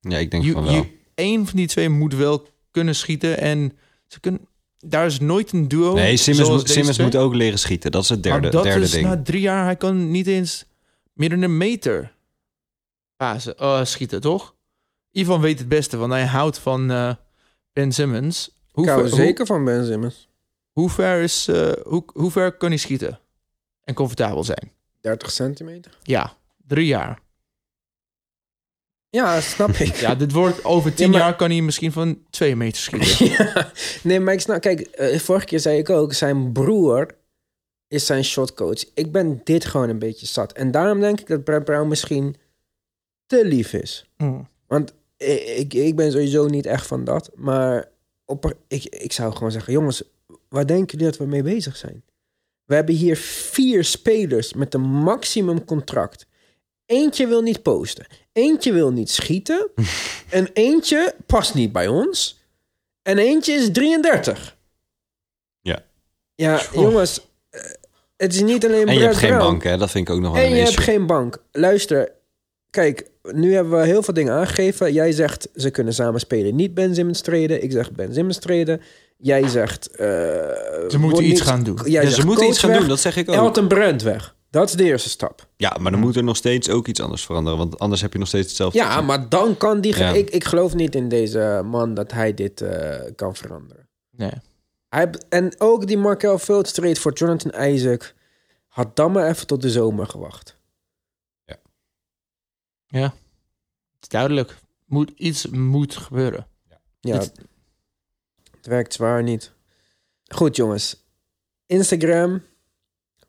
Ja, ik denk van wel. je, één van die twee moet wel kunnen schieten en ze kunnen... Daar is nooit een duo. nee, Simmons, zoals moet, deze Simmons moet ook leren schieten. Dat is het derde, maar dat derde is ding. na drie jaar, hij kan niet eens meer dan een meter pasen, eh, schieten, toch? Ivan weet het beste, want hij houdt van eh, Ben Simmons. Hoe ik hou ver- zeker van Ben Simmons. Hoe, hoe, ver is, eh, hoe, hoe ver kan hij schieten en comfortabel zijn? 30 centimeter. Ja, drie jaar. Ja, snap ik. Ja, dit wordt over tien maar- jaar kan hij misschien van twee meter schieten. Ja. Nee, maar ik snap... Kijk, eh, vorige keer zei ik ook... Zijn broer is zijn shotcoach. Ik ben dit gewoon een beetje zat. En daarom denk ik dat Brad Brown misschien te lief is. Hmm. Want ik, ik, ben sowieso niet echt van dat. Maar op, ik, ik zou gewoon zeggen... Jongens, waar denken jullie dat we mee bezig zijn? We We hebben hier vier spelers met een maximum contract. Eentje wil niet posten. Eentje wil niet schieten. en eentje past niet bij ons. En eentje is 33. Ja. Ja, jongens. eh, Het is niet alleen En je hebt geen bank, hè? Dat vind ik ook nog wel En een je hebt geen bank. Luister, kijk, nu hebben we heel veel dingen aangegeven. Jij zegt ze kunnen samen spelen, niet Ben Simmons treden. Ik zeg Ben Simmons treden. Jij zegt... eh, Ze moeten iets niet- gaan doen. Jij Ja, zegt ze moeten iets gaan weg. doen, dat zeg ik ook. Elton Brand weg. Dat is de eerste stap. Ja, maar dan moet er nog steeds ook iets anders veranderen. Want anders heb je nog steeds hetzelfde. Ja, maar dan kan die... Ja. Ik, ik geloof niet in deze man dat hij dit eh, kan veranderen. Nee. Hij, en ook die Markel Fultz trade voor Jonathan Isaac... had dan maar even tot de zomer gewacht. Ja. Het is duidelijk. Moet, iets moet gebeuren. Ja, Het- het werkt zwaar niet. Goed, jongens. Instagram.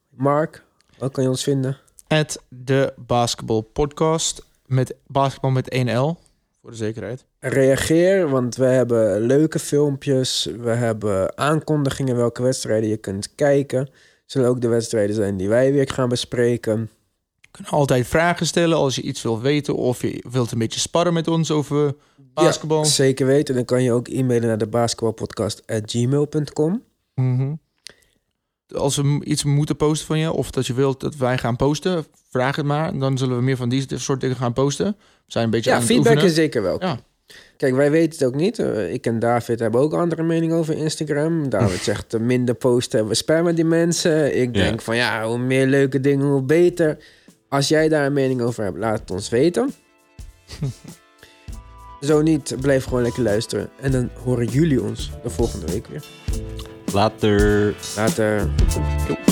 Mark, waar kan je ons vinden? Het de Basketball Podcast. Met basketbal met 1L. Voor de zekerheid. Reageer, want we hebben leuke filmpjes. We hebben aankondigingen welke wedstrijden je kunt kijken. Zullen ook de wedstrijden zijn die wij weer gaan bespreken. Je kunt altijd vragen stellen als je iets wil weten. Of je wilt een beetje sparren met ons over basketbal. Ja, zeker weten. Dan kan je ook e-mailen naar de basketbalpodcast.gmail.com. Mhm. Als we iets moeten posten van je, of dat je wilt dat wij gaan posten, vraag het maar. Dan zullen we meer van die soort dingen gaan posten. We zijn een beetje Ja, aan feedback is zeker. Ja. Kijk, wij weten het ook niet. Eh, ik en David hebben ook andere mening over Instagram. David zegt, eh, minder posten, we spammen die mensen. Ik Ja. denk van, ja, hoe meer leuke dingen, hoe beter. Als jij daar een mening over hebt, laat het ons weten. Zo niet, blijf gewoon lekker luisteren. En dan horen jullie ons de volgende week weer. Later. Later. Jo.